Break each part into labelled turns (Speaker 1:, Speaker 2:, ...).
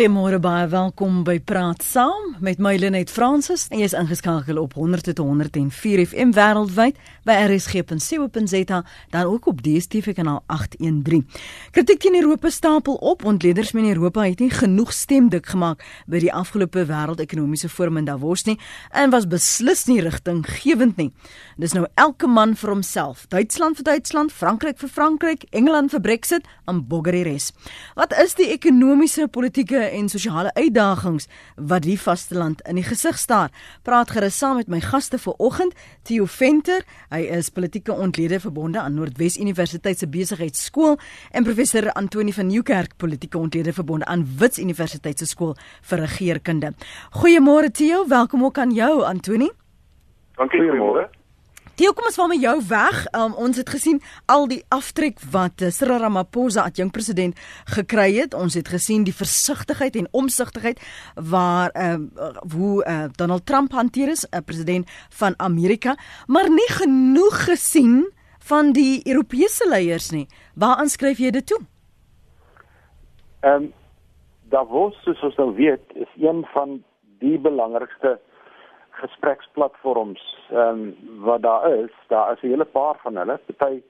Speaker 1: Goeiemôre baie welkom by Praat Saam met my Lenet Fransis en jy's ingeskakel op 100.104 FM wêreldwyd by rsg.co.za dan ook op DStv kanaal 813. Kritiek teen Europa stapel op want leerders in Europa het nie genoeg stemdik gemaak by die afgelope wêreldekonomiese forum in Davos nie en was beslis nie rigtinggewend nie. Dis nou elke man vir homself. Duitsland vir Duitsland, Frankryk vir Frankryk, Engeland vir Brexit en Bulgarie res. Wat is die ekonomiese politieke en sosiale uitdagings wat die vasteland in die gesig staar. Praat gerus saam met my gaste vir oggend, Theo Venter, hy is politieke ontlede verbonde aan Noordwes Universiteit se besigheidskool en professor Antoni van Nieuwkerk, politieke ontlede verbonde aan Wits Universiteit se skool vir regeringskunde. Goeiemôre Theo, welkom ook aan jou Antoni.
Speaker 2: Dankie goeiemôre.
Speaker 1: Theo, kom ons val met jou weg. Um, ons het gesien al die aftrek wat uh, Cyril Ramaphosa as jong president gekry het. Ons het gesien die versigtigheid en omsigtigheid waar uh, hoe uh, Donald Trump hanteer is, 'n president van Amerika, maar nie genoeg gesien van die Europese leiers nie. Waar aanskryf jy dit toe?
Speaker 2: Ehm um, Davos, soos ons nou weet, is een van die belangrikste gespreksplatforms ehm um, wat daar is, daar is 'n hele paar van hulle. Party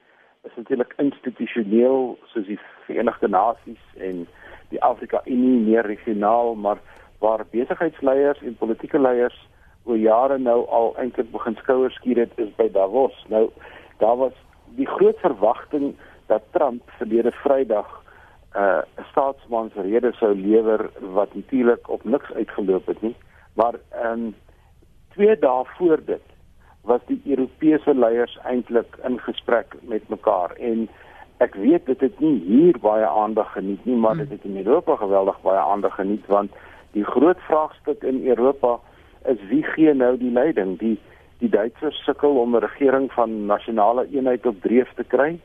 Speaker 2: is natuurlik institusioneel soos die Verenigde Nasies en die Afrika Unie meer regionaal, maar waar besigheidsleiers en politieke leiers oor jare nou al eintlik begin skouers skuur het is by Davos. Nou daar was die groot verwagting dat Trump verlede Vrydag uh, 'n uh, staatsmansrede sou lewer wat natuurlik op niks uitgeloop het nie. Maar ehm um, twee dae voor dit was die Europese leiers eintlik in gesprek met mekaar en ek weet dit het nie hier baie aandag geniet nie maar dit het in Europa geweldig baie aandag geniet want die groot vraagstuk in Europa is wie gee nou die leiding? Die die Duitsers sukkel om 'n regering van nasionale eenheid op dreef te kry.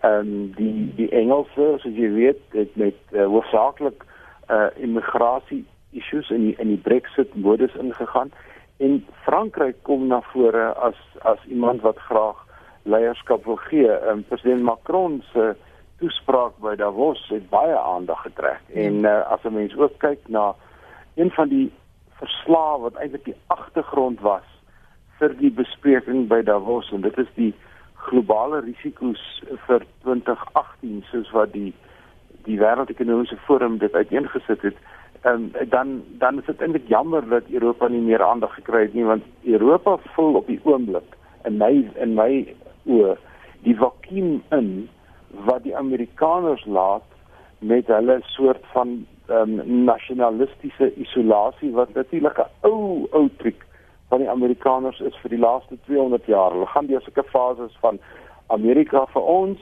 Speaker 2: Ehm um, die die Engelse soos jy weet het met uh, hoofsaaklik uh immigrasie issues in die, in die Brexit modus ingegaan en Frankryk kom na vore as as iemand wat graag leierskap wil gee. Um, President Macron se toespraak by Davos het baie aandag getrek. Ja. En uh, as 'n mens ook kyk na een van die verslae wat eintlik die agtergrond was vir die bespreking by Davos en dit is die globale risiko's vir 2018 soos wat die die wêreldekonomiese forum dit uiteengesit het um, dan dan is dit eintlik jammer dat Europa nie meer aandag gekry het nie want Europa vul op die oomblik in my in my oë die vakuum in wat die Amerikaners laat met hulle soort van um, nasionalistiese isolasie wat natuurlik 'n ou ou triek van die Amerikaners is vir die laaste 200 jaar. Hulle gaan deur sulke fases van Amerika vir ons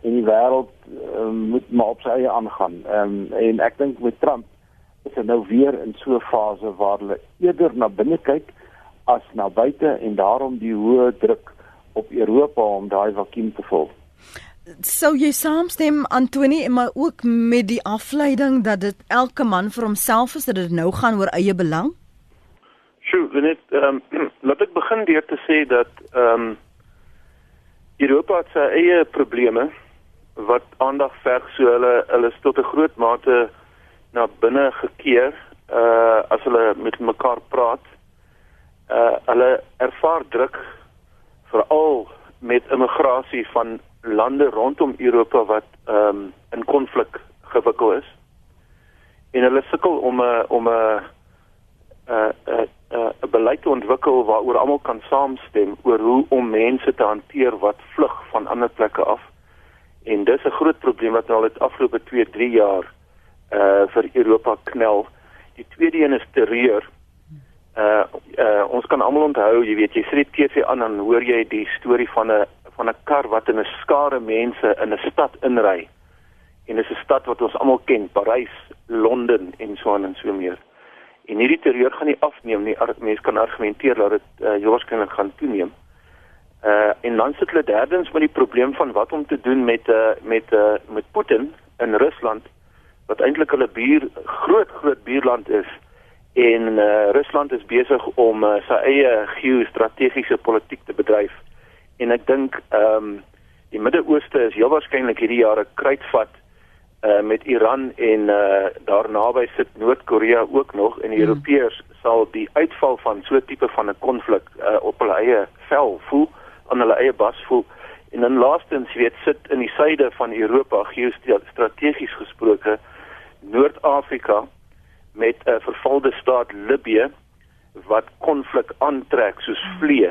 Speaker 2: en die wêreld um, moet maar op sy eie aangaan. Um, en ek dink met Trump is hulle nou weer in so 'n fase waar hulle eerder na binne kyk as na buite en daarom die hoë druk op Europa om daai vakuum te vul.
Speaker 1: Sou jy saamstem Antoni maar ook met die afleiding dat dit elke man vir homself is dat dit nou gaan oor eie belang?
Speaker 3: Sjoe, net ehm um, laat ek begin deur te sê dat ehm um, Europa het sy eie probleme wat aandag verg so hulle hulle is tot 'n groot mate na binne gekeer uh as hulle met mekaar praat. Uh hulle ervaar druk veral met immigrasie van lande rondom Europa wat ehm um, in konflik gewikkel is. En hulle sukkel om 'n om 'n 'n 'n beleid te ontwikkel waaroor almal kan saamstem oor hoe om mense te hanteer wat vlug van ander plekke af. En dis 'n groot probleem wat nou al het afgelope 2, 3 jaar uh vir Europa knel. Die tweede een is terreur. Uh uh ons kan almal onthou, jy weet, jy sit die TV aan en hoor jy die storie van 'n van 'n kar wat in 'n skare mense in 'n stad inry. En dit is 'n stad wat ons almal ken, Parys, Londen en so aan en so meer. En hierdie terreur gaan nie afneem nie. Mense kan argumenteer dat dit uh waarskynlik gaan toeneem. Uh en dan sit hulle derdens met die probleem van wat om te doen met uh met uh met Putin in Rusland wat eintlik hulle buur groot groot buurland is en uh, Rusland is besig om uh, sy eie geostrategiese politiek te bedryf en ek dink ehm um, die Midde-Ooste is heel waarskynlik hierdie jaar 'n kruitvat uh met Iran en uh daar naby sit Noord-Korea ook nog en die hmm. Europeërs sal die uitval van so 'n tipe van 'n konflik uh op hulle eie vel voel, aan hulle eie bas voel. En dan laastens weet sit in die suide van Europa geostrategies gesproke Noord-Afrika met 'n uh, vervalde staat Libië wat konflik aantrek soos vlee.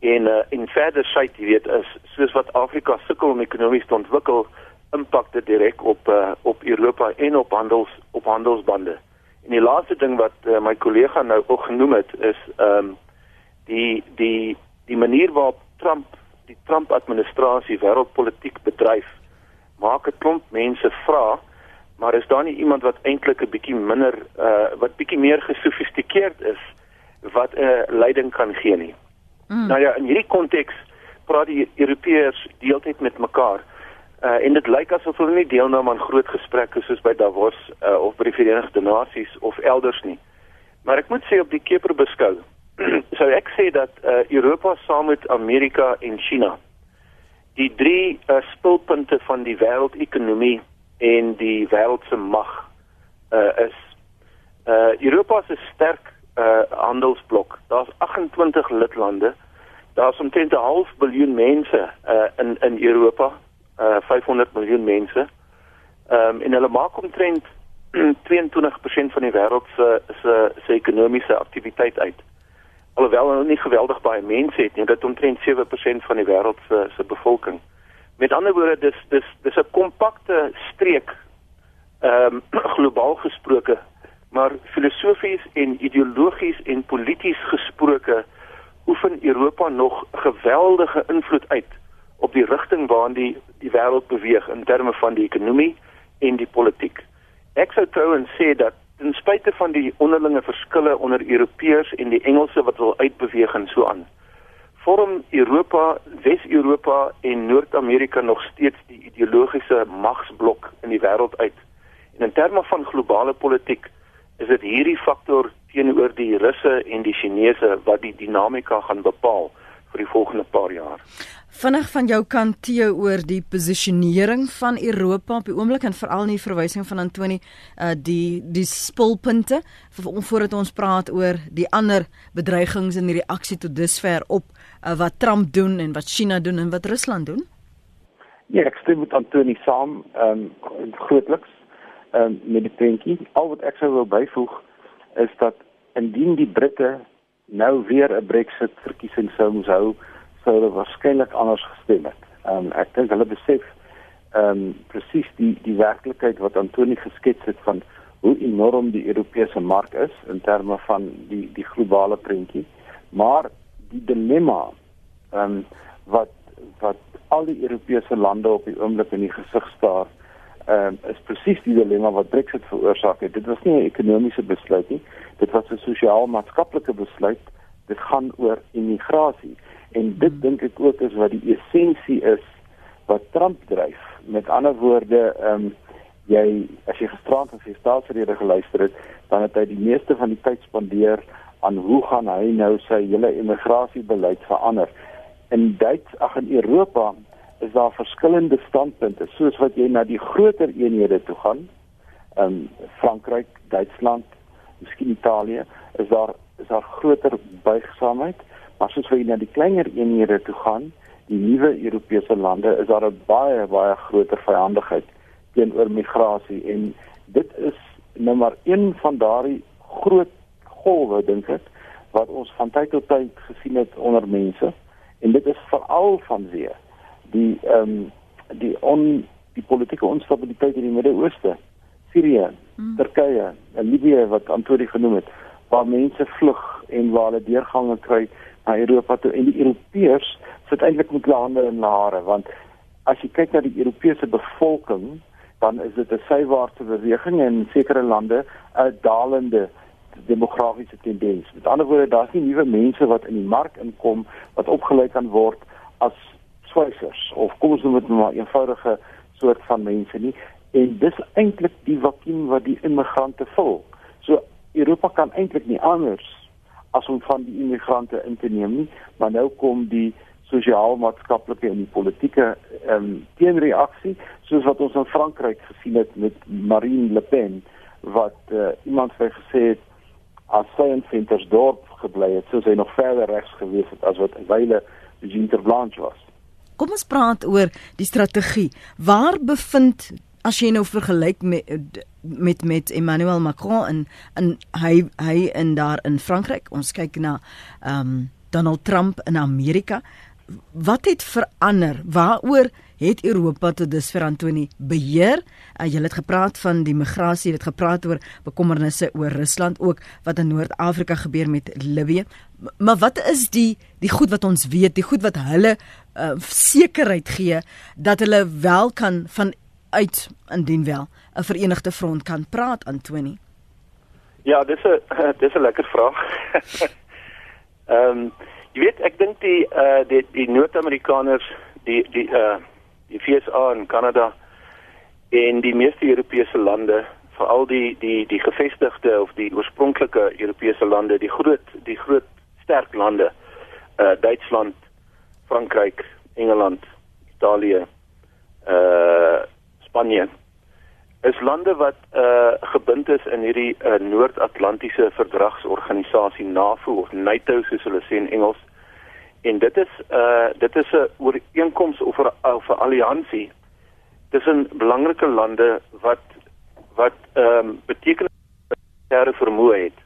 Speaker 3: En uh, en verder sê jy weet is soos wat Afrika sukkel om ekonomies te ontwikkel, impak dit direk op uh, op Europa en op handels op handelsbande. En die laaste ding wat uh, my kollega nou ook genoem het is ehm um, die die die manier waarop Trump die Trump administrasie wêreldpolitiek bedryf maak 'n klomp mense vra maar is daar nie iemand wat eintlik 'n bietjie minder uh wat bietjie meer gesofistikeerd is wat 'n uh, leiding kan gee nie. Mm. Nou ja, in hierdie konteks praat die Europeërs deeltyd met mekaar. Uh en dit lyk asof hulle nie deelneem aan groot gesprekke soos by Davos uh, of by die Verenigde Nasies of elders nie. Maar ek moet sê op die keper beskou, sou ek sê dat uh Europa saam met Amerika en China die drie uh, spulpunte van die wêreldekonomie en die wêreld se mag uh is uh Europa se sterk uh handelsblok. Daar's 28 lidlande. Daar's omtrent 'n half biljoen mense uh in in Europa, uh 500 miljoen mense. Ehm um, en hulle maak omtrent 22% van die wêreld se se se ekonomiese aktiwiteit uit. Alhoewel hulle nie geweldig baie mense het nie, dit omtrent 7% van die wêreld se se bevolking. Met ander woorde dis dis dis 'n kompakte streek ehm um, globaal gesproke, maar filosofies en ideologies en polities gesproke oefen Europa nog geweldige invloed uit op die rigting waarin die die wêreld beweeg in terme van die ekonomie en die politiek. Ek sou trouens sê dat ten spyte van die onderlinge verskille onder Europeërs en die Engelse wat wil uitbeweeg en so aan, vorm Europa, Wes-Europa en Noord-Amerika nog steeds die ideologiese magsblok in die wêreld uit. En in terme van globale politiek is dit hierdie faktor teenoor die Russe en die Chinese wat die dinamika gaan bepaal vir die volgende paar jaar.
Speaker 1: Vinnig van jou kant Theo oor die posisionering van Europa op die oomblik en veral in die verwysing van Antoni uh die die spulpunte voordat ons praat oor die ander bedreigings en die reaksie tot dusver op uh, wat Trump doen en wat China doen en wat Rusland doen?
Speaker 2: Ja, ek stem met Antoni saam, ehm um, grootliks ehm um, met die puntjie. Al wat ek sou wil byvoeg is dat indien die Britte nou weer 'n Brexit verkiesing sou moes hou, sou hulle waarskynlik anders gestem het. Ehm um, ek dink hulle besef ehm um, presies die die werklikheid wat Antoni geskets het van hoe enorm die Europese mark is in terme van die die globale prentjie. Maar die dilemma ehm um, wat wat al die Europese lande op die oomblik in die gesig staar ehm um, is presies die dilemma wat Brexit veroorsaak het. Dit was nie 'n ekonomiese besluit nie. Dit was 'n sosiaal-maatskaplike besluit. Dit gaan oor immigrasie. En dit hmm. dink ek ook is wat die essensie is wat Trump dryf. Met ander woorde, ehm um, jy as jy gisterand as jy staatsrede geluister het, dan het hy die meeste van die tyd spandeer aan hoe gaan hy nou sy hele immigrasiebeleid verander. In Duits, ag in Europa is daar verskillende standpunte soos wat jy na die groter eenhede toe gaan. In Frankryk, Duitsland, miskien Italië, is daar is daar groter buigsaamheid, maar soos jy na die kleiner eenhede toe gaan, die nuwe Europese lande, is daar 'n baie baie groter vyandigheid teenoor migrasie en dit is nou maar een van daardie groot golwe dink ek wat ons van tyd tot tyd gesien het onder mense en dit is veral vanweë die ehm um, die on die politieke onstabiliteit in die Midde-Ooste, Sirië, hmm. Turkye, Libië wat Antoni genoem het, waar mense vlug en waar hulle deurgange kry na Europa toe en die Europeërs sit eintlik met lande in hare want as jy kyk na die Europese bevolking dan is dit 'n sywaartse beweging en sekere lande 'n dalende demografiese tendens. Met ander woorde, daar's nie nuwe mense wat in die mark inkom wat opgelei kan word as swaisers of kom ons noem dit maar eenvoudige soort van mense nie. En dis eintlik die vakuum wat die immigrante vul. So Europa kan eintlik nie anders as om van die immigrante in te neem nie, maar nou kom die sosiaal-maatskaplike en die politieke ehm um, teenreaksie soos wat ons in Frankryk gesien het met Marine Le Pen wat uh, iemand vir gesê het as sy in Ventersdorp gebly het, sou sy nog verder regs gewees het as wat wyle Jean Blanche was.
Speaker 1: Kom ons praat oor die strategie. Waar bevind as jy nou vergelyk met met met Emmanuel Macron en en hy hy in daar in Frankryk. Ons kyk na ehm um, Donald Trump in Amerika. Wat het verander? Waaroor het Europa tot dusver Antoni beheer? Uh, jy het gepraat van die migrasie, jy het gepraat oor bekommernisse oor Rusland ook wat in Noord-Afrika gebeur met Libië. Maar wat is die die goed wat ons weet, die goed wat hulle uh, sekerheid gee dat hulle wel kan van uit indien wel 'n verenigde front kan praat Antoni?
Speaker 3: Ja, dis 'n dis 'n lekker vraag. Ehm um, jy weet ek dink die uh die die Noord-Amerikaners die die uh die FSA en Kanada en die meeste Europese lande veral die die die gevestigde of die oorspronklike Europese lande die groot die groot sterk lande uh Duitsland, Frankryk, Engeland, Italië, uh Spanje is lande wat uh gebind is in hierdie uh, Noord-Atlantiese Verdragsorganisasie NAVO of NATO soos hulle sê in Engels. En dit is uh dit is 'n ooreenkoms of 'n of 'n alliansie tussen belangrike lande wat wat ehm um, beteken militêre vermoë het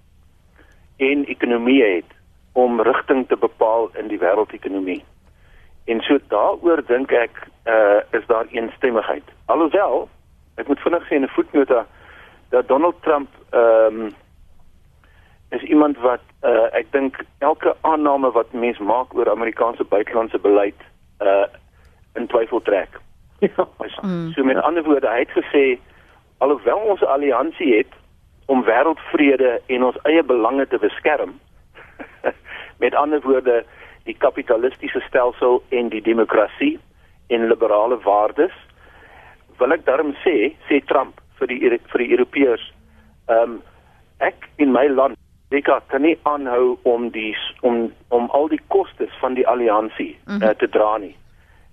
Speaker 3: en ekonomie het om rigting te bepaal in die wêreldekonomie. En so daaroor dink ek uh is daar eensstemmigheid. Alhoewel ek moet vinnig sê in 'n voetnota dat Donald Trump ehm um, is iemand wat uh, ek dink elke aanname wat mens maak oor Amerikaanse buitelandse beleid uh in twyfel trek. Ja. Mm. So met ander woorde, hy het gesê alhoewel ons 'n alliansie het om wêreldvrede en ons eie belange te beskerm. met ander woorde, die kapitalistiese stelsel en die demokrasie en liberale waardes wil ek daarom sê sê Trump vir die vir die Europeërs ehm um, ek in my land Afrika kan nie aanhou om die om om al die kostes van die alliansie mm -hmm. uh, te dra nie.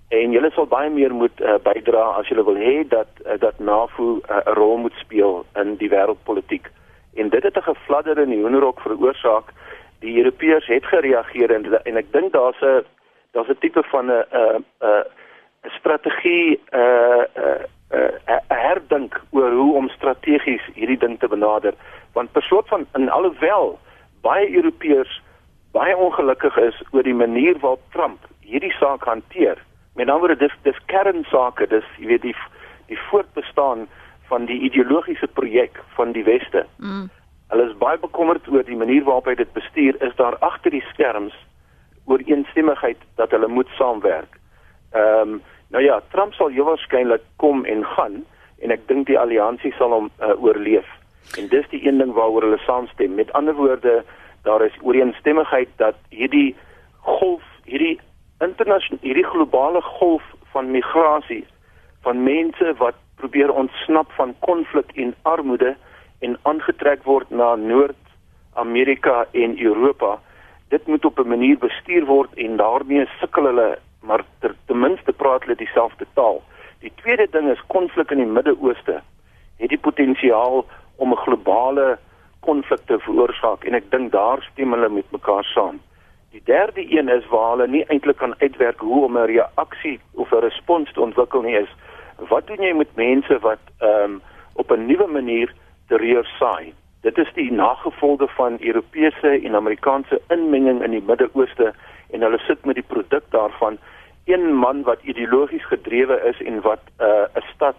Speaker 3: En julle sal baie meer moet uh, bydra as julle wil hê dat uh, dat NAVO 'n uh, rol moet speel in die wêreldpolitiek. En dit het 'n gefladder in die hoenderhok veroorsaak. Die Europeërs het gereageer en en ek dink daar's 'n daar's 'n tipe van 'n 'n 'n strategie 'n uh, uh, uh, herdink oor hoe om strategies hierdie ding te benader want per soort van in alhoewel baie Europeërs baie ongelukkig is oor die manier waarop Trump hierdie saak hanteer met ander woorde dis dis kernsake dis jy weet die die voortbestaan van die ideologiese projek van die weste mm. Hulle is baie bekommerd oor die manier waarop hy dit bestuur is daar agter die skerms ooreenstemmigheid dat hulle moet saamwerk ehm um, Nou ja, Trump sal heel waarskynlik kom en gaan en ek dink die alliansie sal hom uh, oorleef. En dis die een ding waaroor hulle saamstem. Met ander woorde, daar is ooreenstemmigheid dat hierdie golf, hierdie internasionale hierdie globale golf van migrasie van mense wat probeer ontsnap van konflik en armoede en aangetrek word na Noord-Amerika en Europa. Dit moet op 'n manier bestuur word en daarmee sukkel hulle maar ter, ten minste praat hulle dieselfde taal. Die tweede ding is konflik in die Midde-Ooste het die potensiaal om 'n globale konflik te veroorsaak en ek dink daar stem hulle met mekaar saam. Die derde een is waar hulle nie eintlik kan uitwerk hoe om 'n reaksie of 'n respons te ontwikkel nie is wat doen jy met mense wat ehm um, op 'n nuwe manier terreur saai? Dit is die nagevolge van Europese en Amerikaanse inmenging in die Midde-Ooste en hulle sit met die produk daarvan een man wat ideologies gedrewe is en wat 'n uh, 'n stad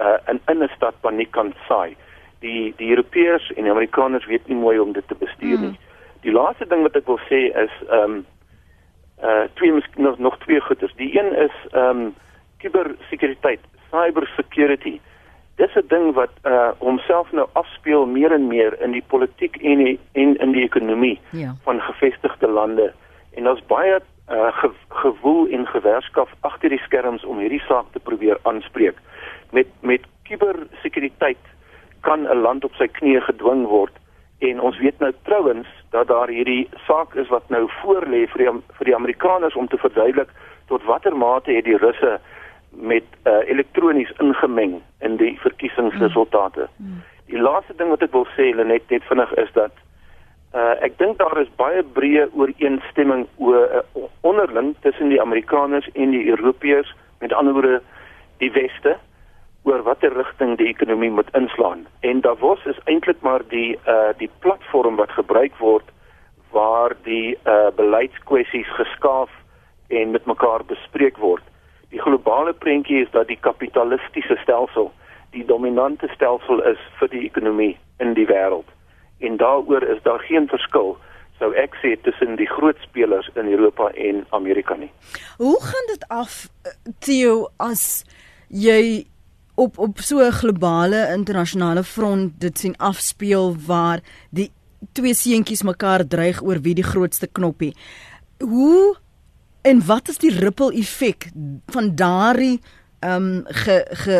Speaker 3: uh, in 'n stad paniek kan saai. Die die Europeërs en die Amerikaners weet nie mooi om dit te bestuur nie. Mm. Die laaste ding wat ek wil sê is ehm um, uh twee nog nog twee goeders. Die een is ehm um, kubersekuriteit, cyber security. Dis 'n ding wat uh homself nou afspeel meer en meer in die politiek en die, en in die ekonomie ja. van gevestigde lande. En daar's baie uh, ge, gewoel en gewerskaf agter die skerms om hierdie saak te probeer aanspreek. Met met kubersekuriteit kan 'n land op sy knieë gedwing word En ons weet nou trouens dat daar hierdie saak is wat nou voor lê vir die vir die Amerikaners om te verduidelik tot watter mate het die Russe met uh, elektronies ingemeng in die verkiesingsresultate. Mm. Die laaste ding wat ek wil sê net net vinnig is dat uh, ek dink daar is baie breë ooreenstemming oor uh, onderling tussen die Amerikaners en die Europeërs, met ander woorde die weste oor watter rigting die ekonomie moet inslaan. En Davos is eintlik maar die uh die platform wat gebruik word waar die uh beleidskwessies geskaaf en met mekaar bespreek word. Die globale prentjie is dat die kapitalistiese stelsel die dominante stelsel is vir die ekonomie in die wêreld. En daaroor is daar geen verskil sou ek sê tussen die groot spelers in Europa en Amerika nie.
Speaker 1: Hoe gaan dit af Theo as jy op op so 'n globale internasionale front dit sien afspeel waar die twee seentjies mekaar dreig oor wie die grootste knoppie. Hoe en wat is die ripple effek van daardie ehm um, ge ge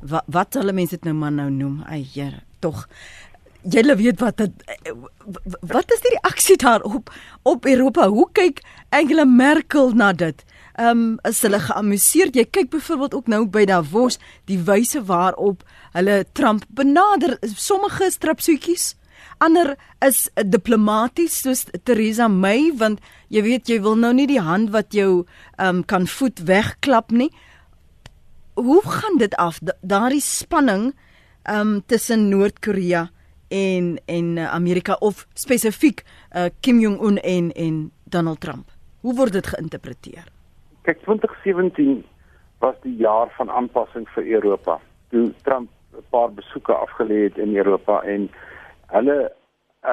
Speaker 1: wat wat hulle mense dit nou maar nou noem? Ai Here, tog julle weet wat het, wat is die reaksie daarop op Europa? Hoe kyk Angela Merkel na dit? Ehm um, is hulle geamuseerd? Jy kyk byvoorbeeld ook nou by Davos, die wyse waarop hulle Trump benader. Sommige strapsoetjies, ander is diplomaties soos Theresa May want jy weet jy wil nou nie die hand wat jou um, kan voet wegklap nie. Hoe gaan dit af? Daardie spanning um, tussen Noord-Korea en en uh, Amerika of spesifiek uh, Kim Jong Un en en Donald Trump. Hoe word dit geïnterpreteer?
Speaker 2: Kyk 2017 was die jaar van aanpassing vir Europa. Toe Trump 'n paar besoeke afgelê het in Europa en hulle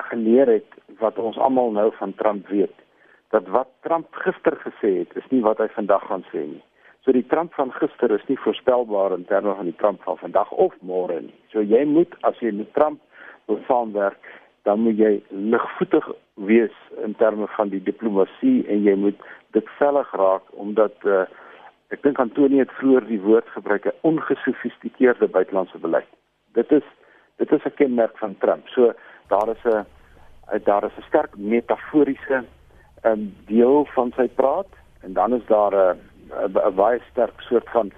Speaker 2: geleer het wat ons almal nou van Trump weet. Dat wat Trump gister gesê het, is nie wat hy vandag gaan sê nie. So die Trump van gister is nie voorspelbaar in terme van die Trump van vandag of môre nie. So jy moet as jy met Trump wil saamwerk, dan moet jy ligvoetig wees in terme van die diplomatie en jy moet dit vellig raak omdat uh, ek dink Antonie het vroeër die woord gebruik 'n ongesofistikeerde buitelandse beleid. Dit is dit is 'n kenmerk van Trump. So daar is 'n daar is 'n sterk metaforiese um, deel van sy praat en dan is daar 'n 'n baie sterk soort van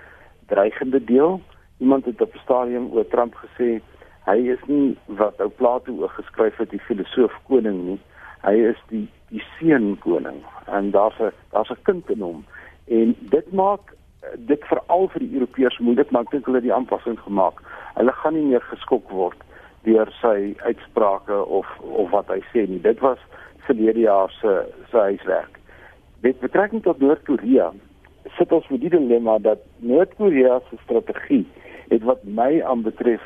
Speaker 2: dreigende deel. Iemand het op 'n stadium oor Trump gesê hy is nie wat ou Plato oor geskryf het die filosoof koning nie hy is die die seun koning en daar's 'n daar's 'n kind in hom en dit maak dit veral vir die Europeërs moeilik maar ek dink hulle het die aanpassing gemaak hulle gaan nie meer geskok word deur sy uitsprake of of wat hy sê nie dit was verlede jaar se se huiswerk met betrekking tot Noord-Korea sit ons met die dilemma dat Noord-Korea se strategie het wat my aanbetref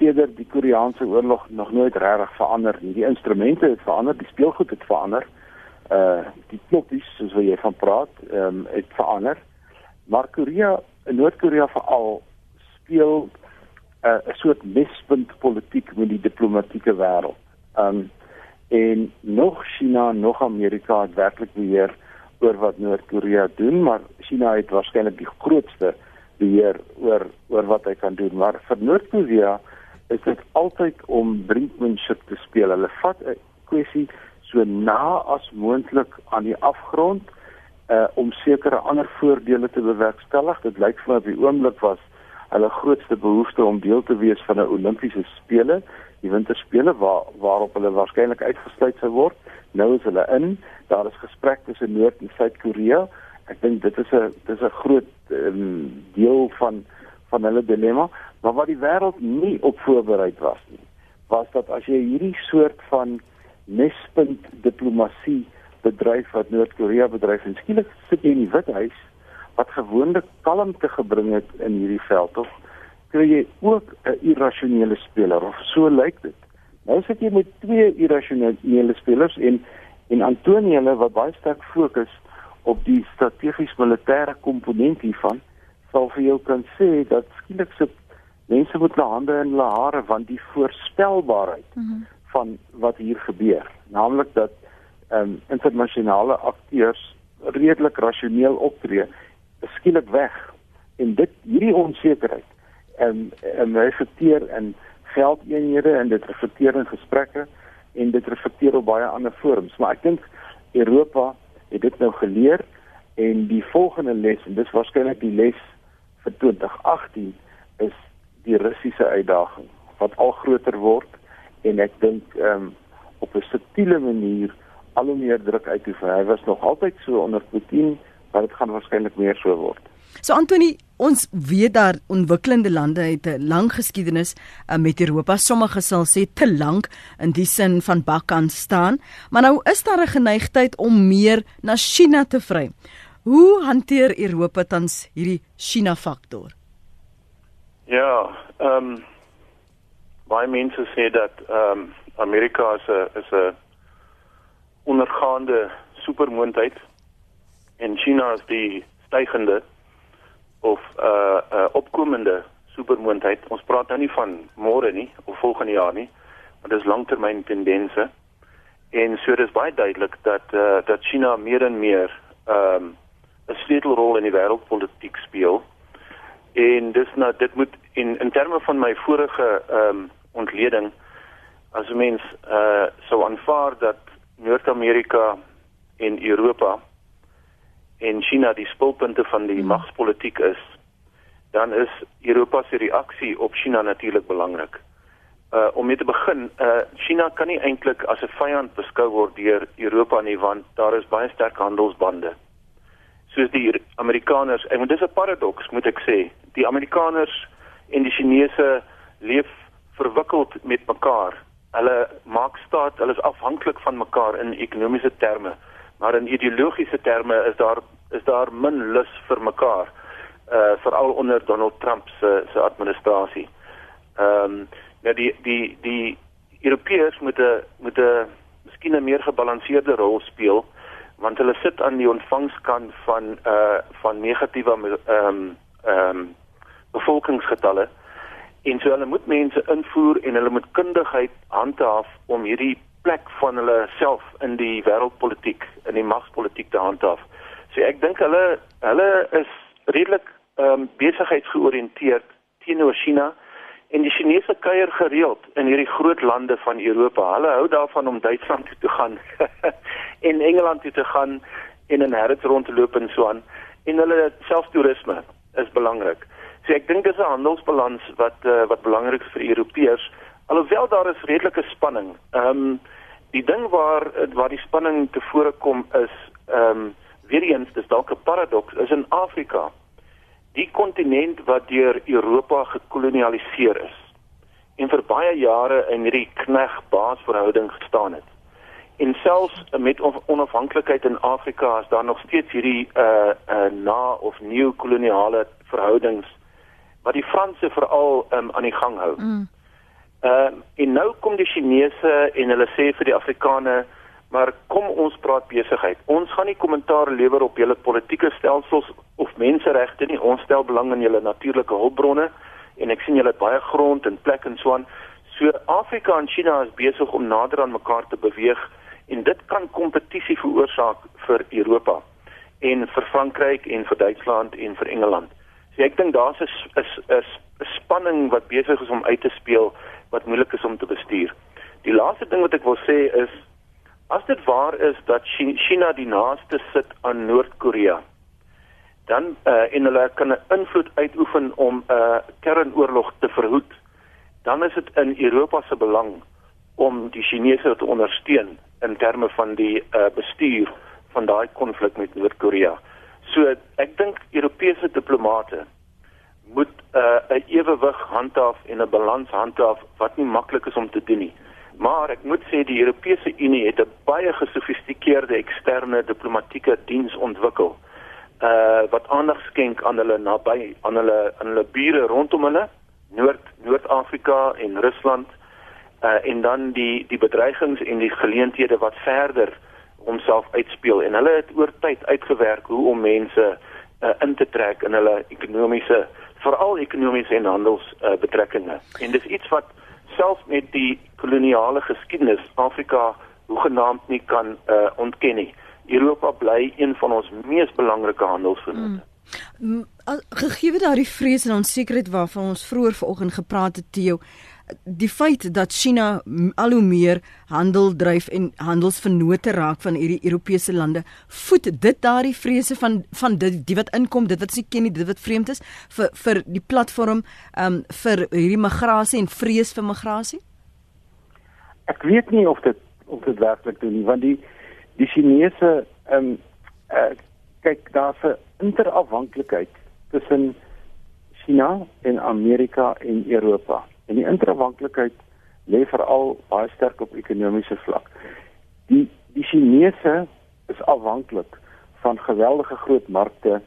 Speaker 2: sedert die Koreaanse oorlog nog nooit regtig verander nie. Die instrumente het verander, die speelgoed het verander. Uh die knoppies soos wat jy van praat, ehm um, het verander. Maar Korea, Noord-Korea veral speel 'n uh, soort mispunt politiek met die diplomatieke wêreld. Um en nog China, nog Amerika het werklik beheer oor wat Noord-Korea doen, maar China het waarskynlik die grootste beheer oor oor wat hy kan doen. Maar vir Noord-Korea is dit altyd om brinkmanship te speel. Hulle vat 'n kwessie so na as moontlik aan die afgrond uh om sekere ander voordele te bewerkstellig. Dit lyk vir my op die oomblik was hulle grootste behoefte om deel te wees van 'n Olimpiese spele, die winterspele waar waarop hulle waarskynlik uitgesluit sou word. Nou is hulle in. Daar is gesprekke tussen Noord en Suid-Korea. Ek dink dit is 'n dis 'n groot um, deel van van hulle dilemma, maar wat die wêreld nie op voorberei was nie, was dat as jy hierdie soort van mespunt diplomatie bedryf wat Noord-Korea bedryf en skielik sit jy in die Withuis wat gewoonlik kalmte gebring het in hierdie veld tog kry jy ook 'n irrasionele speler of so lyk dit. Nou sit jy met twee irrasionele spelers en en Antonie wat baie sterk fokus op die strategies militêre komponent hiervan sal vir jou kan sê dat skielik se mense met hulle hande in hulle hare want die voorspelbaarheid mm -hmm. van wat hier gebeur, naamlik dat um, internasionale akteurs redelik rasioneel optree, skielik weg en dit hierdie onsekerheid en en resulteer in geldeenhede en dit reflekteer in gesprekke en dit reflekteer op baie ander forums. Maar ek dink Europa het dit nou geleer en die volgende les en dis waarskynlik die les vir 2018 is die Russiese uitdaging wat al groter word en ek dink ehm um, op 'n subtiele manier al hoe meer druk uitoefen. Hy was nog altyd so onder Putin, maar dit gaan waarskynlik meer so word.
Speaker 1: So Antoni, ons weet daar ontwikkelende lande het 'n lang geskiedenis uh, met Europa. Sommige sal sê te lank in die sin van bakkan staan, maar nou is daar 'n geneigtheid om meer na China te vry. Hoe hanteer Europa tans hierdie China faktor?
Speaker 3: Ja, ehm um, baie mense sê dat ehm um, Amerika is 'n is 'n ondergaande supermoondheid en China is die stygende of 'n uh, uh, opkomende supermoondheid. Ons praat nou nie van môre nie of volgende jaar nie, maar dis langtermyn tendense. En so dis baie duidelik dat uh, dat China meer en meer ehm um, 'n sleutelrol in die wêreldpolitiek speel. En dis nou dit moet in in terme van my vorige ehm um, ontleding as mens uh sou aanvaar dat Noord-Amerika en Europa en China die spulpunte van die hmm. magspolitiek is, dan is Europa se reaksie op China natuurlik belangrik. Uh om mee te begin, uh China kan nie eintlik as 'n vyand beskou word deur Europa nie want daar is baie sterk handelsbande. Soos die Amerikaners, en dit is 'n paradoks moet ek sê, die Amerikaners en die Chinese leef verwikkeld met mekaar. Hulle maak staat, hulle is afhanklik van mekaar in ekonomiese terme maar in ideologiese terme is daar is daar min lus vir mekaar uh veral onder Donald Trump se se administrasie. Ehm um, nou die die die Europeërs moet 'n moet 'n miskien 'n meer gebalanseerde rol speel want hulle sit aan die ontvangskant van uh van negatiewe ehm um, ehm um, bevolkingsgetalle en so hulle moet mense invoer en hulle moet kundigheid handhaaf om hierdie plek van hulle self in die wêreldpolitiek, in die magspolitiek te handhaaf. So ek dink hulle hulle is redelik ehm um, besigheidsgeoriënteerd teenoor China en die Chinese kuier gereeld in hierdie groot lande van Europa. Hulle hou daarvan om Duitsland toe te gaan en Engeland toe te gaan en in Harrods rond te loop en so aan. En hulle selftoerisme is belangrik. So ek dink dis 'n handelsbalans wat uh, wat belangrik is vir Europeërs. Alhoewel daar is redelike spanning. Ehm um, die ding waar waar die spanning tevore kom is ehm um, weer eens dis dalk 'n paradoks is in Afrika. Die kontinent wat deur Europa gekolonialiseer is en vir baie jare in hierdie knegg-baasverhouding gestaan het. En selfs met onafhanklikheid in Afrika is daar nog steeds hierdie uh uh na of nuwe koloniale verhoudings wat die Franse veral um, aan die gang hou. Mm. Ehm uh, en nou kom die Chinese en hulle sê vir die Afrikaners, maar kom ons praat besigheid. Ons gaan nie kommentaar lewer op julle politieke stelsels of menseregte nie. Ons stel belang in julle natuurlike hulpbronne en ek sien julle het baie grond en plek en so aan. So Afrika en China is besig om nader aan mekaar te beweeg en dit kan kompetisie veroorsaak vir Europa en vir Frankryk en vir Duitsland en vir Engeland. So ek dink daar's 'n is 'n spanning wat besig is om uit te speel wat moeilik is om te bestuur. Die laaste ding wat ek wil sê is as dit waar is dat China die naaste sit aan Noord-Korea, dan uh, en hulle kan 'n invloed uitoefen om 'n uh, kernoorlog te verhoed, dan is dit in Europa se belang om die Chinese te ondersteun in terme van die uh, bestuur van daai konflik met Noord-Korea. So ek dink Europese diplomate moet uh, 'n uh, ewewig handhaaf en 'n balans handhaaf wat nie maklik is om te doen nie. Maar ek moet sê die Europese Unie het 'n baie gesofistikeerde eksterne diplomatieke diens ontwikkel. Uh wat aandag skenk aan hulle naby aan hulle aan hulle bure rondom hulle, Noord Noord-Afrika en Rusland. Uh en dan die die bedreigings en die geleenthede wat verder homself uitspeel en hulle het oor tyd uitgewerk hoe om mense uh, in te trek in hulle ekonomiese veral ekonomiese en handels uh, betrekkinge. En dis iets wat selfs met die koloniale geskiedenis Afrika hoegenaamd nie kan uh, ontken nie. Europa bly een van ons mees belangrike handelsvennote.
Speaker 1: Mm. Gegee daardie vrees en onsekerheid waarvan ons vroeër vanoggend gepraat het, Theo, die feit dat China al hoe meer handel dryf en handelsvennote raak van hierdie Europese lande, voed dit daardie vrese van van dit die wat inkom, dit wat se ken nie, dit wat vreemd is vir vir die platform um vir hierdie migrasie en vrees vir migrasie?
Speaker 2: Ek weet nie of dit of dit werklik doen nie, want die die Chinese um uh, kyk daar's 'n interafhanklikheid tussen China en Amerika en Europa. En die interafhanklikheid lê veral baie sterk op ekonomiese vlak. Die die Chinese is afhanklik van geweldige groot markte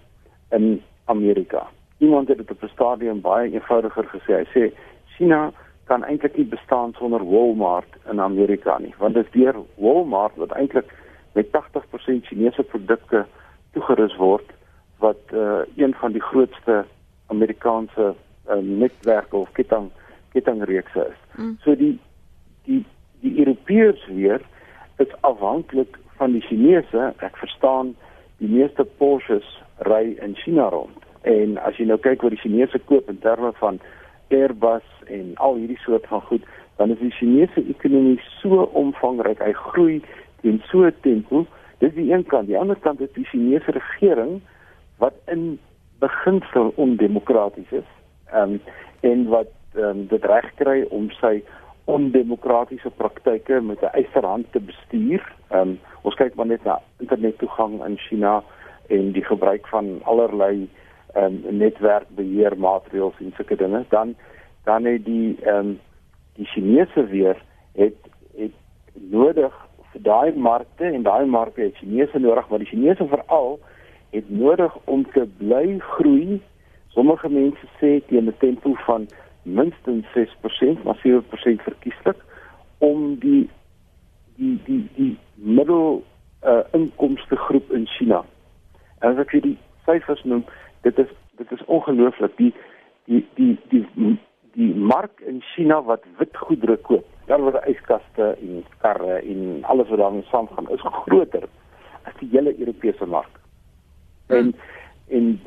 Speaker 2: in Amerika. Iemand het dit op 'n stadium baie eenvoudiger gesê. Hy sê China kan eintlik nie bestaan sonder Walmart in Amerika nie, want dit is deur Walmart wat eintlik met 80% Chinese produkte toegerus word wat uh, een van die grootste Amerikaanse uh, netwerke of ketting kettingreekse is. Mm. So die die die Europeërs weer is afhanklik van die Chinese. Ek verstaan die meeste Porsches ry in China rond. En as jy nou kyk wat die Chinese koop in terme van Airbus en al hierdie soort van goed, dan is die Chinese ekonomie so omvangryk. Hy groei in so 'n tempo. Dis die een kant. Die ander kant is die Chinese regering wat in beginsel ondemokraties is. Ehm um, en wat um, dit reg kry om sy ondemokratiese praktyke met 'n eisterhand te bestuur. Ehm um, ons kyk maar net na internettoegang in China en die gebruik van allerlei ehm um, netwerkbeheermaatreëls en sulke dinge. Dan dan het die ehm um, die Chinese weer het het nodig vir daai markte en daai markte het Chinese nodig, maar die Chinese veral het nodig om te bly groei. Sommige mense sê teen 'n tempo van minstens 6%, maar 7% verkieslik om die die die die middel uh, inkomste groep in China. En as ek vir die syfers noem, dit is dit is ongelooflik die die die die die, mark in China wat wit goedere koop daar word yskaste en karre en alles wat daarmee saamgaan is groter as die hele Europese mark. Hmm. En en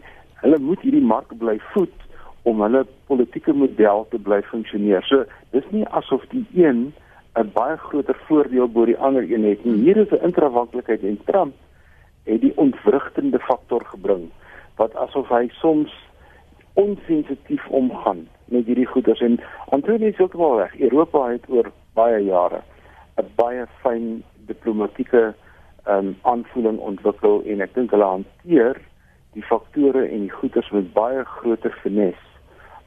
Speaker 2: hulle moet hierdie mark bly voed om hulle politieke model te bly funksioneer. So dis nie asof die een 'n baie groter voordeel bo die ander een het nie. Hier is 'n intrawanklikheid en Trump het die ontwrigtende faktor gebring wat asof hy soms onsensitief omgaan met hierdie goeders en Antonie is ook wel reg. Europa het oor baie jare 'n baie fyn diplomatieke um, aanvoeling ontwikkel en ek dink hulle hanteer die faktore en die goeders met baie groter finesse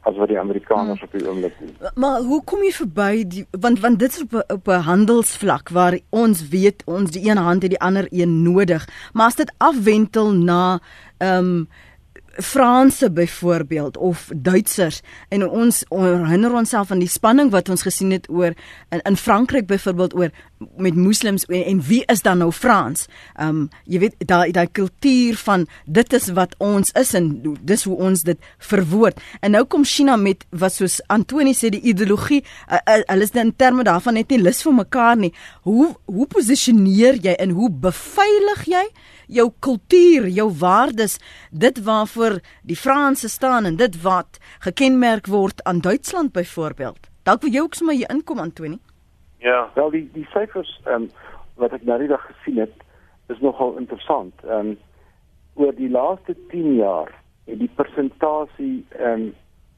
Speaker 2: as wat die Amerikaners hmm. op die oomblik doen.
Speaker 1: Maar hoe kom jy verby die want want dit is op op 'n handelsvlak waar ons weet ons die een hand het die ander een nodig. Maar as dit afwentel na ehm um, Franse byvoorbeeld of Duitsers en ons herinner onsself aan die spanning wat ons gesien het oor in, in Frankryk byvoorbeeld oor met moslems en, en wie is dan nou Frans? Ehm um, jy weet daai daai kultuur van dit is wat ons is en dis hoe ons dit verwoord. En nou kom China met wat soos Antoni sê die ideologie hulle uh, uh, is in terme daarvan net nie lus vir mekaar nie. Hoe hoe posisioneer jy en hoe beveilig jy jou kultuur, jou waardes, dit waarvoor die Franse staan en dit wat gekenmerk word aan Duitsland byvoorbeeld. Dalk wil jy ook sommer hier inkom Antoni.
Speaker 2: Ja, wel die die syfers ehm um, wat ek nou die dag gesien het is nogal interessant. Ehm um, oor die laaste 10 jaar het die persentasie ehm um,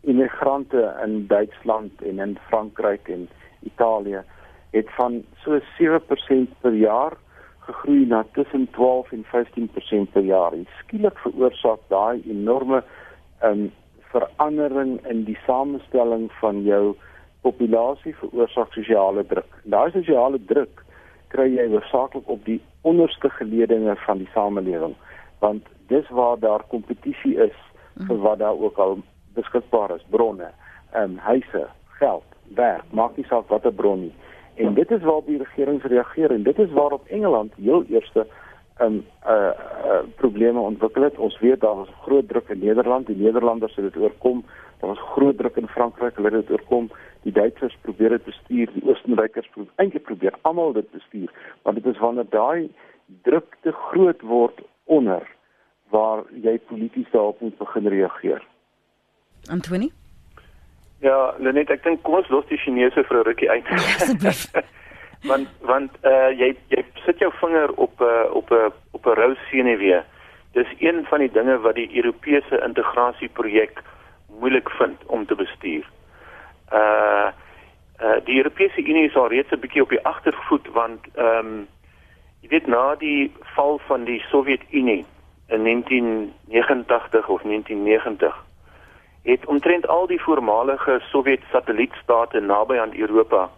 Speaker 2: immigrante in Duitsland en in Frankryk en Italië het van so 7% per jaar gegroei na tussen 12 en 15% per jaar. En skielik veroorsaak daai enorme um, verandering in die samestelling van jou populasie veroorsaak sosiale druk. Daai sosiale druk kry jy hoofsaaklik op die onderste geleedinge van die samelewing, want dis waar daar kompetisie is vir wat daar ook al beskikbaar is, bronne, ehm um, huise, geld, werk, maak nie saak watter bron nie. En dit is waarop die regering reageer en dit is waarop Engeland heel eerste um uh, uh probleme ontwikkel het. Ons weet daar was groot druk in Nederland, die Nederlanders het dit oorkom. Daar was groot druk in Frankryk, hulle het dit oorkom. Die Duitsers probeer dit bestuur, die Oostenrykers probeer eintlik probeer almal dit bestuur, want dit is wanneer daai druk te groot word onder waar jy polities daarop moet begin reageer.
Speaker 1: Antonie
Speaker 3: Ja, Lenet, ek dink kom ons los die Chinese vir 'n rukkie uit.
Speaker 1: Asseblief.
Speaker 3: want want uh jy jy sit jou vinger op 'n uh, op 'n uh, op 'n rou senuwee. Dis een van die dinge wat die Europese integrasieprojek moeilik vind om te bestuur. Uh uh die Europese Unie is al reeds 'n bietjie op die agtervoet want ehm um, jy weet na die val van die Sowjetunie in 1989 of 1990 het omtrent al die voormalige Sowjet satellietstate naby aan Europa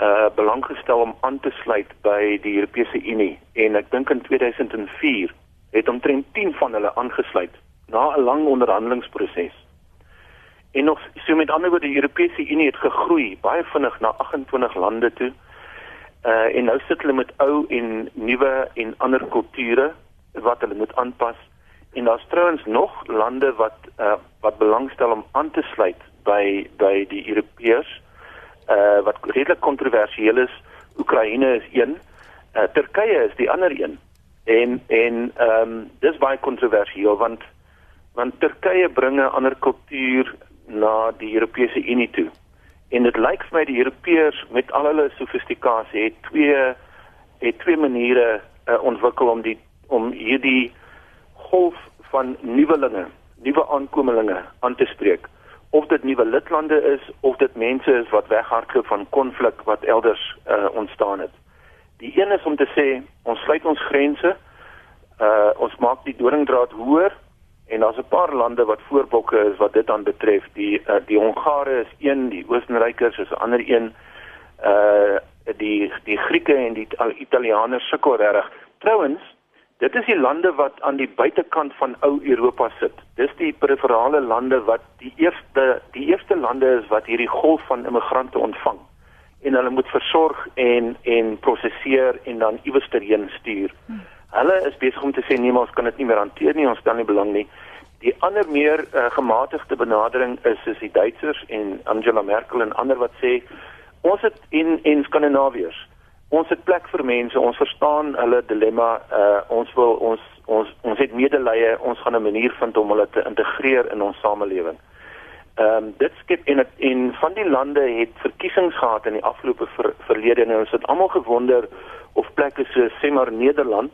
Speaker 3: uh belang gestel om aan te sluit by die Europese Unie en ek dink in 2004 het omtrent 10 van hulle aangesluit na 'n lang onderhandelingsproses. En nog so met ander woorde die Europese Unie het gegroei baie vinnig na 28 lande toe. Uh en nou sit hulle met ou en nuwe en ander kulture wat hulle moet aanpas. En daar's trouens nog lande wat uh wat belangstel om aan te sluit by by die Europeërs uh wat redelik kontroversieel is. Oekraïne is een, uh Turkye is die ander een. En en ehm um, dis baie kontroversieel want want Turkye bring 'n ander kultuur na die Europese Unie toe. En dit lyk vir my die Europeërs met al hulle sofistikasie het twee het twee maniere uh, ontwikkel om die om hierdie golf van nuwelinge, nuwe aankomelinge aan te spreek of dit nuwe lidlande is of dit mense is wat weghardloop van konflik wat elders uh, ontstaan het. Die een is om te sê ons sluit ons grense, uh, ons maak die doringdraad hoër en daar's 'n paar lande wat voorbokke is wat dit dan betref. Die uh, die Hongare is een, die Oostenrykers is 'n ander een. Uh die die Grieke en die Italianers sukkel regtig. Trouwens, Dit is die lande wat aan die buitekant van ou Europa sit. Dis die periferale lande wat die eerste die eerste lande is wat hierdie golf van immigrante ontvang en hulle moet versorg en en prosesseer en dan iewers terheen stuur. Hulle is besig om te sê nee, ons kan dit nie meer hanteer nie, ons stel nie belang nie. Die ander meer uh, gematigde benadering is is die Duitsers en Angela Merkel en ander wat sê ons het in in Skandinawiërs ons het plek vir mense, ons verstaan hulle dilemma. Uh ons wil ons ons ons het medelee, ons gaan 'n manier vind om hulle te integreer in ons samelewing. Ehm um, dit skep en en van die lande het verkiesings gehad in die afgelope ver, verlede en ons het almal gewonder of plekke so sê maar Nederland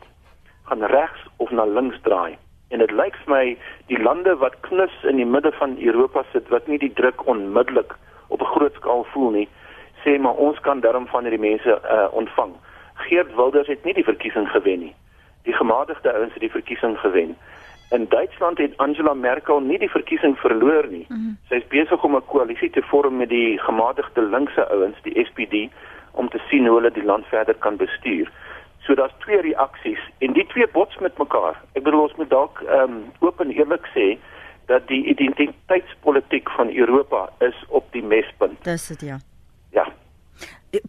Speaker 3: gaan regs of na links draai. En dit lyk vir my die lande wat knus in die midde van Europa sit wat nie die druk onmiddellik op 'n groot skaal voel nie, sê maar ons kan darm van hierdie mense uh, ontvang. Geert Wilders het nie die verkiesing gewen nie. Die gematigde ouens het die verkiesing gewen. In Duitsland het Angela Merkel nie die verkiesing verloor nie. Mm -hmm. Sy is besig om 'n koalisie te vorm met die gematigde linkse ouens, die SPD, om te sien hoe hulle die land verder kan bestuur. So daar's twee reaksies en die twee bots met mekaar. Ek bedoel ons moet dalk ehm um, oop en eerlik sê dat die identiteitspolitiek van Europa is op die mespunt.
Speaker 1: Dis dit ja
Speaker 3: ja.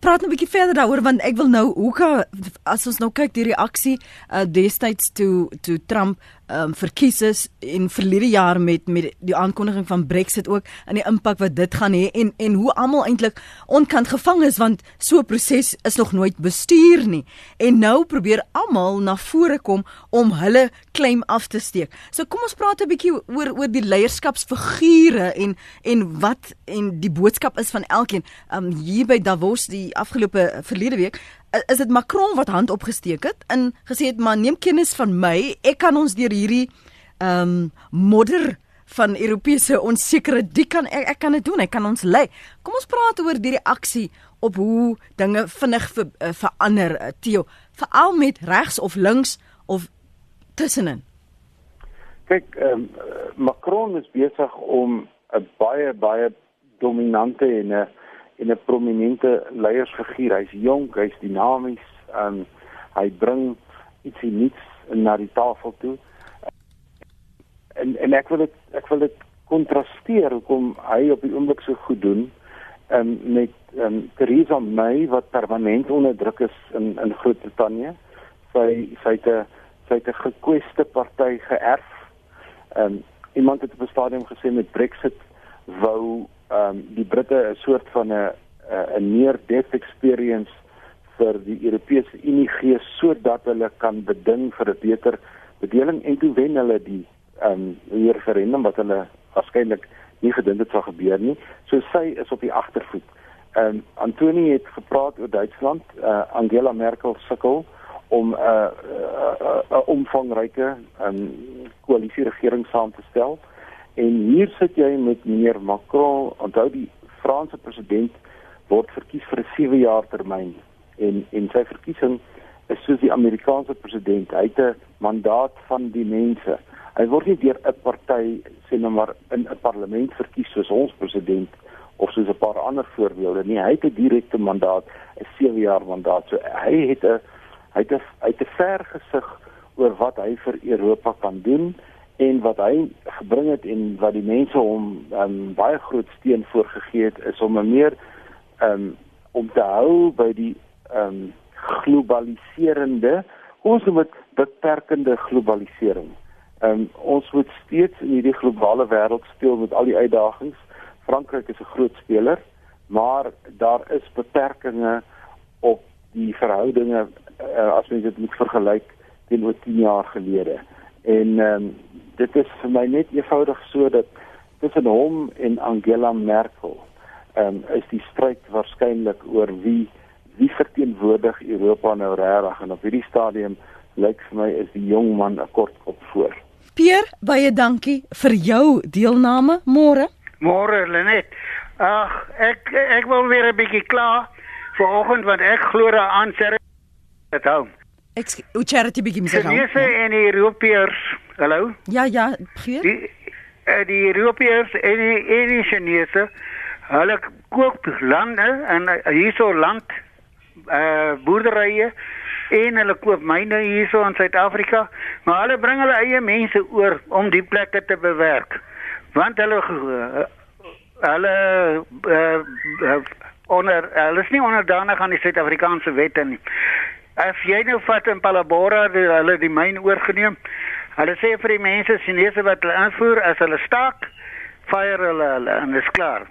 Speaker 1: Praat nou 'n bietjie verder daaroor want ek wil nou hoe kan as ons nou kyk die reaksie uh, destyds toe toe Trump um, verkies is en verlede jaar met met die aankondiging van Brexit ook en die impak wat dit gaan hê en en hoe almal eintlik onkant gevang is want so 'n proses is nog nooit bestuur nie en nou probeer almal na vore kom om hulle claim af te steek. So kom ons praat 'n bietjie oor oor die leierskapsfigure en en wat en die boodskap is van elkeen. Um hier by Davos die afgelope verlede week is dit Macron wat hand opgesteek het en gesê het maar neem kennis van my. Ek kan ons deur hierdie ehm um, modder van Europese onsekerheid die kan ek, ek kan dit doen. Ek kan ons lei. Kom ons praat oor die reaksie op hoe dinge vinnig ver, uh, verander uh, Theo. Veral met regs of links of tussenin.
Speaker 2: Kyk um, Macron is besig om 'n baie baie dominante en 'n en 'n prominente leiersfiguur. Hy's jonk, hy's dinamies, um, hy bring iets nuuts na die tafel toe. En en ek wil dit ek wil dit kontrasteer hoekom hy op die oomblik so goed doen um, met um, Theresa May wat permanent onder druk is in in Groot-Brittanje. Sy sy het 'n sy het 'n gekweste party geërf. Um, iemand het op 'n stadium gesê met Brexit wou ehm um, die Britte 'n soort van 'n 'n near death experience vir die Europese Unie gee sodat hulle kan beding vir 'n beter bedeling en toe wen hulle die ehm um, referendum wat hulle waarskynlik nie gedink dit sou gebeur nie. So sy is op die agtervoet. Ehm um, Antoni het gepraat oor Duitsland. Uh, Angela Merkel sukkel om 'n uh, 'n uh, uh, omvangryke um, koalisie regering saam te stel. En hier sit jy met meneer Macron, onthou die Franse president word verkies vir 'n 7 jaar termyn en en sy verkiesing is soos die Amerikaanse president. Hy het 'n mandaat van die mense. Hy word nie deur 'n party sê nou maar in 'n parlement verkies soos ons president of soos 'n paar ander voorbeelde nie. Hy het 'n direkte mandaat, 'n 7 jaar mandaat. So hy het 'n hy het 'n hy het 'n ver gesig oor wat hy vir Europa kan doen en wat hy gebring het en wat die mense hom um, baie groot steun voorgegee het is om 'n meer um, om te hou by die um, globaliserende ons moet beperkende globalisering. Um, ons moet steeds in hierdie globale wêreld speel met al die uitdagings. Frankryk is 'n groot speler, maar daar is beperkings op die verhoudinge uh, as mens dit moet vergelyk teenoor 10 jaar gelede. En ehm um, dit is vir my net eenvoudig so dat tussen hom en Angela Merkel um, is die stryd waarskynlik oor wie wie verteenwoordig Europa nou regtig en op hierdie stadium lyk vir my is die jong man 'n kort op voor.
Speaker 1: Pier, baie dankie vir jou deelname môre.
Speaker 4: Môre Lenet. Ag, ek ek wil weer 'n bietjie klaar vanoggend want ek glo daaraan sê dit hou.
Speaker 1: Ek hoe charity begin
Speaker 4: sê. Die mense en die Europeërs, hallo?
Speaker 1: Ja, ja, Pier.
Speaker 4: Die uh, die Europeërs en die, en die Chinese, hulle koop lande en uh, hierso land uh boerderye en hulle koop myne hierso in Suid-Afrika, maar hulle bring hulle eie mense oor om die plekke te bewerk. Want hulle uh, hulle uh, onder hulle is nie onderdanig aan die Suid-Afrikaanse wette nie. As jy nou vat in Palabora, die, hulle die myn oorgeneem. Hulle sê vir die mense Chinese wat hulle invoer as hulle staak, fire hulle, hulle en dit is klaar.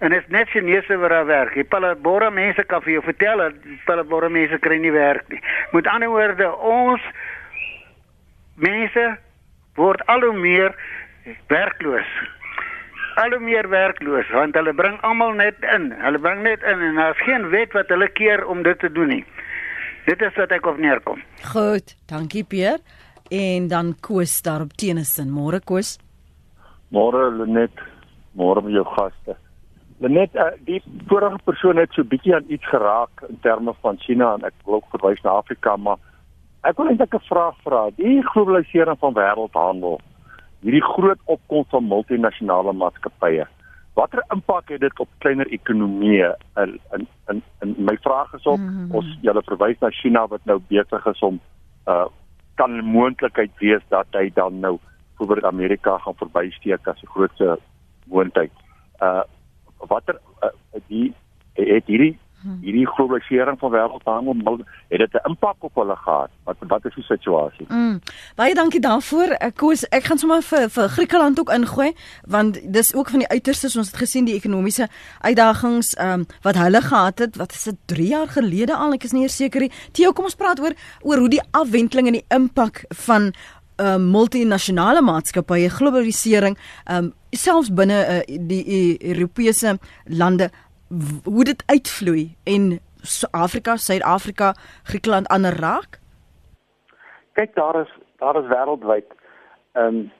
Speaker 4: En dit is net Chinese wat daar werk. Die Palabora mense kan vir jou vertel dat Palabora mense kry nie werk nie. Met ander woorde, ons mense word al hoe meer werkloos. Al hoe meer werkloos want hulle bring almal net in. Hulle bring net in en daar's geen wet wat hulle keer om dit te doen nie. Dit is wat ek op neerkom.
Speaker 1: Goed, dankie Pier. En dan Koos daar op Tennyson. Môre Koos.
Speaker 5: Môre Lenet. Môre jou gaste. Net uh, die vorige persoon het so bietjie aan iets geraak in terme van China en ek wil ook verwys na Afrika, maar ek wil eintlik 'n vraag vra. Die globalisering van wêreldhandel, hierdie groot opkoms van multinasjonale maatskappye, watter impak het dit op kleiner ekonomieë? In in in, in my vraag is op mm -hmm. ons julle verwys na China wat nou besig is om uh kan 'n moontlikheid wees dat hy dan nou oor Amerika gaan verbysteek as 'n grootse moontlikheid. Uh watter uh, die het hierdie hierdie globalisering van wêreldhandel het dit 'n impak op hulle gehad? Wat wat is die situasie?
Speaker 1: Mm. baie dankie daarvoor. Ek koes ek gaan sommer vir vir Griekeland ook ingooi want dis ook van die uiterstes ons het gesien die ekonomiese uitdagings um, wat hulle gehad het. Wat is dit 3 jaar gelede al? Ek is nie seker nie. Theo kom ons praat oor oor hoe die afwenteling en die impak van uh, multinasjonale maatskappye globalisering um, selfs binne uh, die uh, Europese lande hoe dit uitvloei en Afrika, Suid-Afrika, Griekeland ander raak?
Speaker 2: Kyk daar is daar is wêreldwyd 'n um,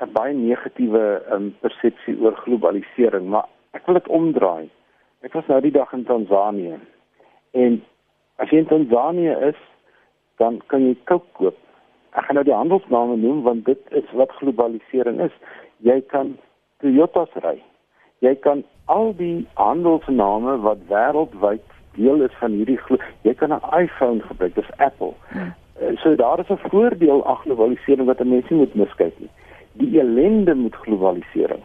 Speaker 2: 'n baie negatiewe um, persepsie oor globalisering, maar ek wil dit omdraai. Ek was nou die dag in Tansanië en as jy in Tansanië is, dan kan jy Coke koop ek gaan nou die handelsname noem want dit is wat globalisering is. Jy kan Toyota's ry. Jy kan al die handelsname wat wêreldwyd deel is van hierdie jy kan 'n iPhone gebruik, dis Apple. Hmm. So daar is 'n voordeel aan globalisering wat mense moet miskyk nie. Die ellende met globalisering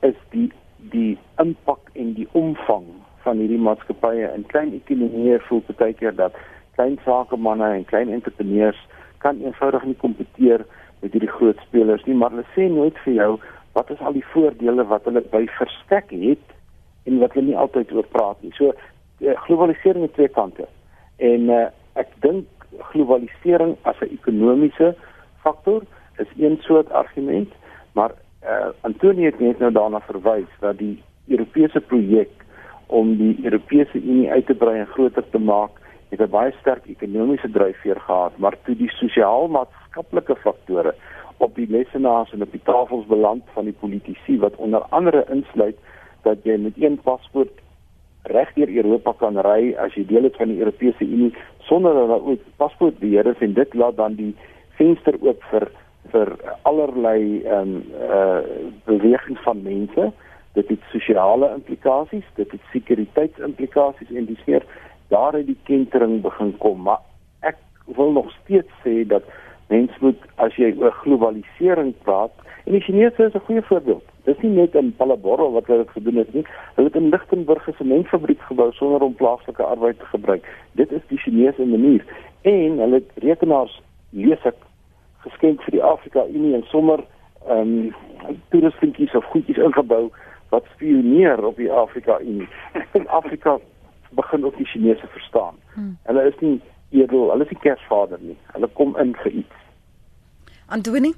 Speaker 2: is die die impak en die omvang van hierdie maatskappye in klein ekonomieë voel baie keer dat klein sakemanne en klein entrepreneurs kan eenvoudig nie kompeteer met hierdie groot spelers nie, maar hulle sê nooit vir jou wat is al die voordele wat hulle by verstek het en wat hulle nie altyd oor praat nie. So eh, globalisering het twee kante. En uh, ek dink globalisering as 'n ekonomiese faktor is een soort argument, maar uh, Antonie het net nou daarna verwys dat die Europese projek om die Europese Unie uit te brei en groter te maak, het 'n baie sterk ekonomiese dryfveer gehad, maar toe die sosiaal-maatskaplike faktore op die lesenaars en op die tafels beland van die politici wat onder andere insluit dat jy met een paspoort reg deur Europa kan ry as jy deel is van die Europese Unie sonder dat daar ooit paspoortbeheer is en dit laat dan die venster oop vir vir allerlei ehm um, uh, beweging van mense. Dit het sosiale implikasies dit het sekuriteitsimplikasies en dis meer daar het die kentering begin kom maar ek wil nog steeds sê dat mens moet as jy oor globalisering praat en die Chinese is 'n goeie voorbeeld Dis nie net in Palabora wat hulle dit gedoen het nie. Hulle het in Lichtenburg 'n sementfabriek gebou sonder om plaaslike arbeid te gebruik. Dit is die Chinese manier. En hulle het rekenaars lees ek geskenk vir die Afrika Unie en sommer ehm um, toeristentjies of goedjies ingebou wat spioneer op die Afrika Unie. En Afrika begin ook die Chinese verstaan. Hmm. Hulle is nie edel, hulle is nie kersvader nie. Hulle kom in vir iets.
Speaker 1: Antonie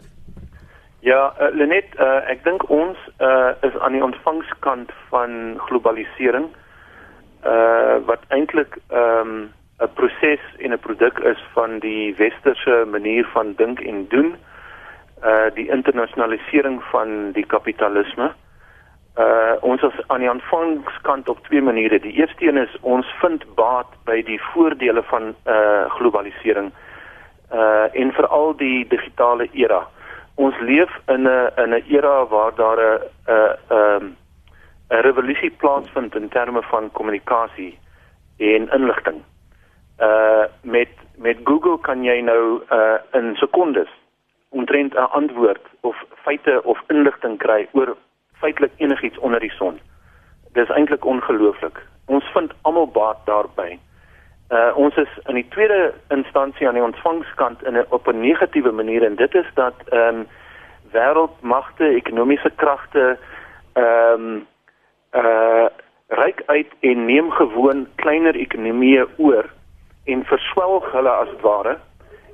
Speaker 3: Ja, uh, Lenet, uh, ek dink ons uh, is aan die ontvangskant van globalisering uh wat eintlik ehm, 'n um, proses en 'n produk is van die westerse manier van dink en doen. Uh die internasionalisering van die kapitalisme. Uh ons is aan die ontvangskant op twee maniere. Die eerste een is ons vind baat by die voordele van uh globalisering uh en veral die digitale era ons leef in 'n in 'n era waar daar 'n 'n 'n 'n revolusie plaasvind in terme van kommunikasie en inligting. Uh met met Google kan jy nou uh in sekondes omtrent 'n antwoord of feite of inligting kry oor feitelik enigiets onder die son. Dis eintlik ongelooflik. Ons vind almal baat daarbye. Uh ons is in die tweede instansie aan die ontvangskant in 'n op 'n negatiewe manier en dit is dat ehm um, wêreldmagte, ekonomiese kragte ehm um, uh ryk uit en neem gewoon kleiner ekonomieë oor en verswelg hulle as ware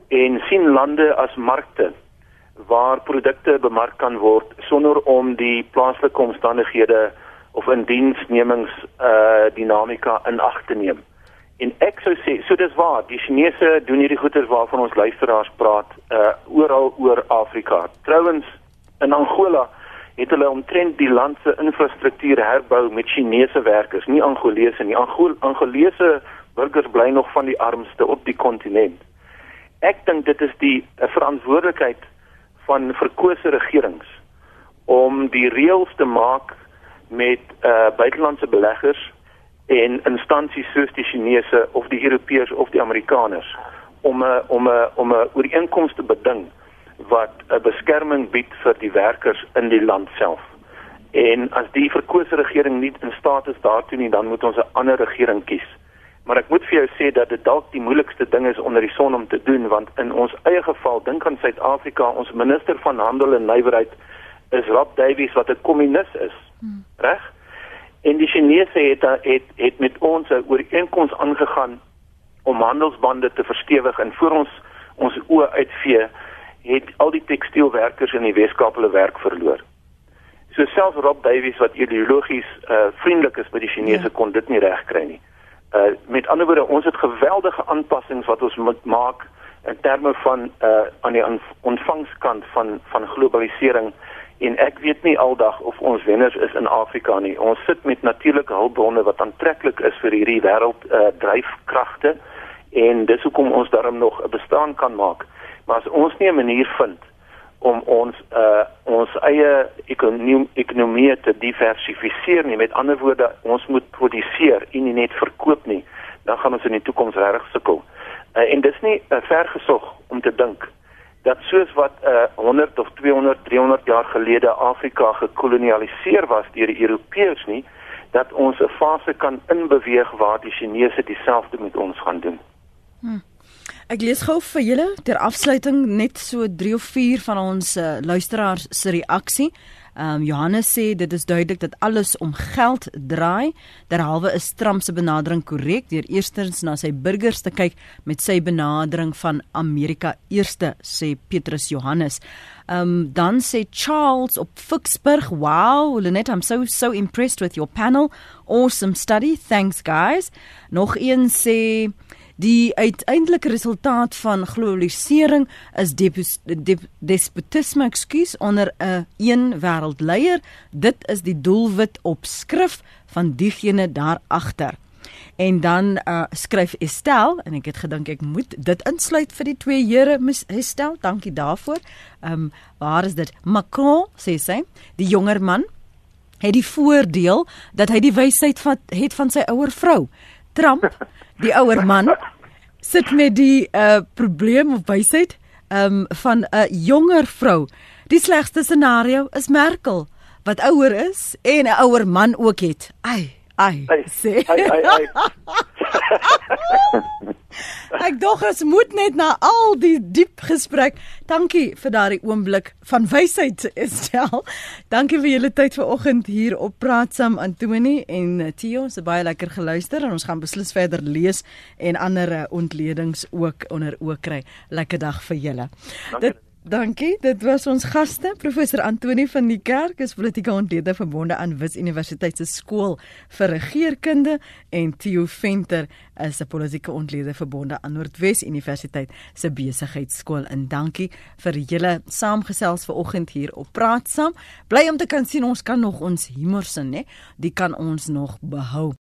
Speaker 3: en sien lande as markte waar produkte bemark kan word sonder om die plaaslike omstandighede of indiensnemings uh dinamika in ag te neem. En ek sou sê, so dis waar, die Chinese doen hierdie goeders waarvan ons luisteraars praat, uh oral oor Afrika. Trouwens in Angola het hulle omtrent die land se infrastruktuur herbou met Chinese werkers, nie Angolese nie. Angol Angolese burgers bly nog van die armste op die kontinent. Ek dink dit is die verantwoordelikheid van verkose regerings om die reëls te maak met uh buitelandse beleggers en instansies soos die Chinese of die Europeërs of die Amerikaners om 'n om 'n om 'n ooreenkoms te beding wat 'n beskerming bied vir die werkers in die land self. En as die verkose regering nie in staat is daartoe nie, dan moet ons 'n ander regering kies. Maar ek moet vir jou sê dat dit dalk die moeilikste ding is onder die son om te doen want in ons eie geval, dink aan Suid-Afrika, ons minister van handel en nywerheid is Rob Davies wat 'n kommunis is. Hmm. Reg? En die Chinese het het het met ons 'n ooreenkoms aangegaan om handelsbande te verstewig en voor ons ons oë uitvee het al die tekstielwerkers in die Weskaap hulle werk verloor. So selfs Rob Davies wat ideologies uh vriendelik is by die Chinese ja. kon dit nie regkry nie. Uh met ander woorde, ons het geweldige aanpassings wat ons moet maak in terme van uh aan die ontvangskant van van globalisering en ek weet nie aldag of ons wenners is in Afrika nie. Ons sit met natuurlike hulpbronne wat aantreklik is vir hierdie wêreld uh, dryfkragte en dis hoekom ons daarom nog 'n bestaan kan maak. Maar as ons nie 'n manier vind om ons uh ons eie ekonomie ekonomie te diversifiseer nie, met ander woorde, ons moet produseer en nie net verkoop nie, dan gaan ons in die toekoms regtig sukkel. Uh, en dis nie uh, vergesog om te dink dat soos wat uh, 100 of 200, 300 jaar gelede Afrika gekolonialiseer was deur die Europeërs nie, dat ons 'n fase kan inbeweeg waar die Chinese dieselfde met ons gaan doen.
Speaker 1: Hmm. Ek lees gou vir julle ter afsluiting net so 3 of 4 van ons uh, luisteraars se reaksie. Um Johannes sê dit is duidelik dat alles om geld draai. Derhalwe is Trump se benadering korrek deur eerstens na sy burgers te kyk met sy benadering van Amerika eerste, sê Petrus Johannes. Um dan sê Charles op Ficksburg, "Wow, Lenet, I'm so so impressed with your panel. Awesome study. Thanks guys." Nog een sê Die uiteindelike resultaat van globalisering is despotisme, ekskuus, onder 'n een wêreldleier. Dit is die doelwit op skrif van diegene daar agter. En dan uh, skryf Estel en ek het gedink ek moet dit insluit vir die twee here Estel. Dankie daarvoor. Ehm um, waar is dit? Macron sê sy, die jonger man het die voordeel dat hy die wysheid van het van sy ouer vrou. Trump, die ouer man, sit met die uh probleem of wysheid um van 'n jonger vrou. Die slegste scenario is Merkel wat ouer is en 'n ouer man ook het. Ai, ai. Sê. Ai ai ai. Ek dog ons moet net na al die diep gesprek. Dankie vir daardie oomblik van wysheid Estel. Dankie vir julle tyd vanoggend hier op Praat saam Antoni en Tio. Ons het baie lekker geluister en ons gaan beslis verder lees en ander ontledings ook onder oë kry. Lekker dag vir julle. Dit Dankie. Dit was ons gaste, professor Antoni van die Kerk, is politieke ontleder verbonde aan Wits Universiteit se skool vir regeringskunde en Theo Venter is 'n politieke ontleder verbonde aan Noordwes Universiteit se besigheidskool. En dankie vir julle saamgesels vanoggend hier op Praat Saam. Bly om te kan sien ons kan nog ons humor sin, né? Die kan ons nog behou.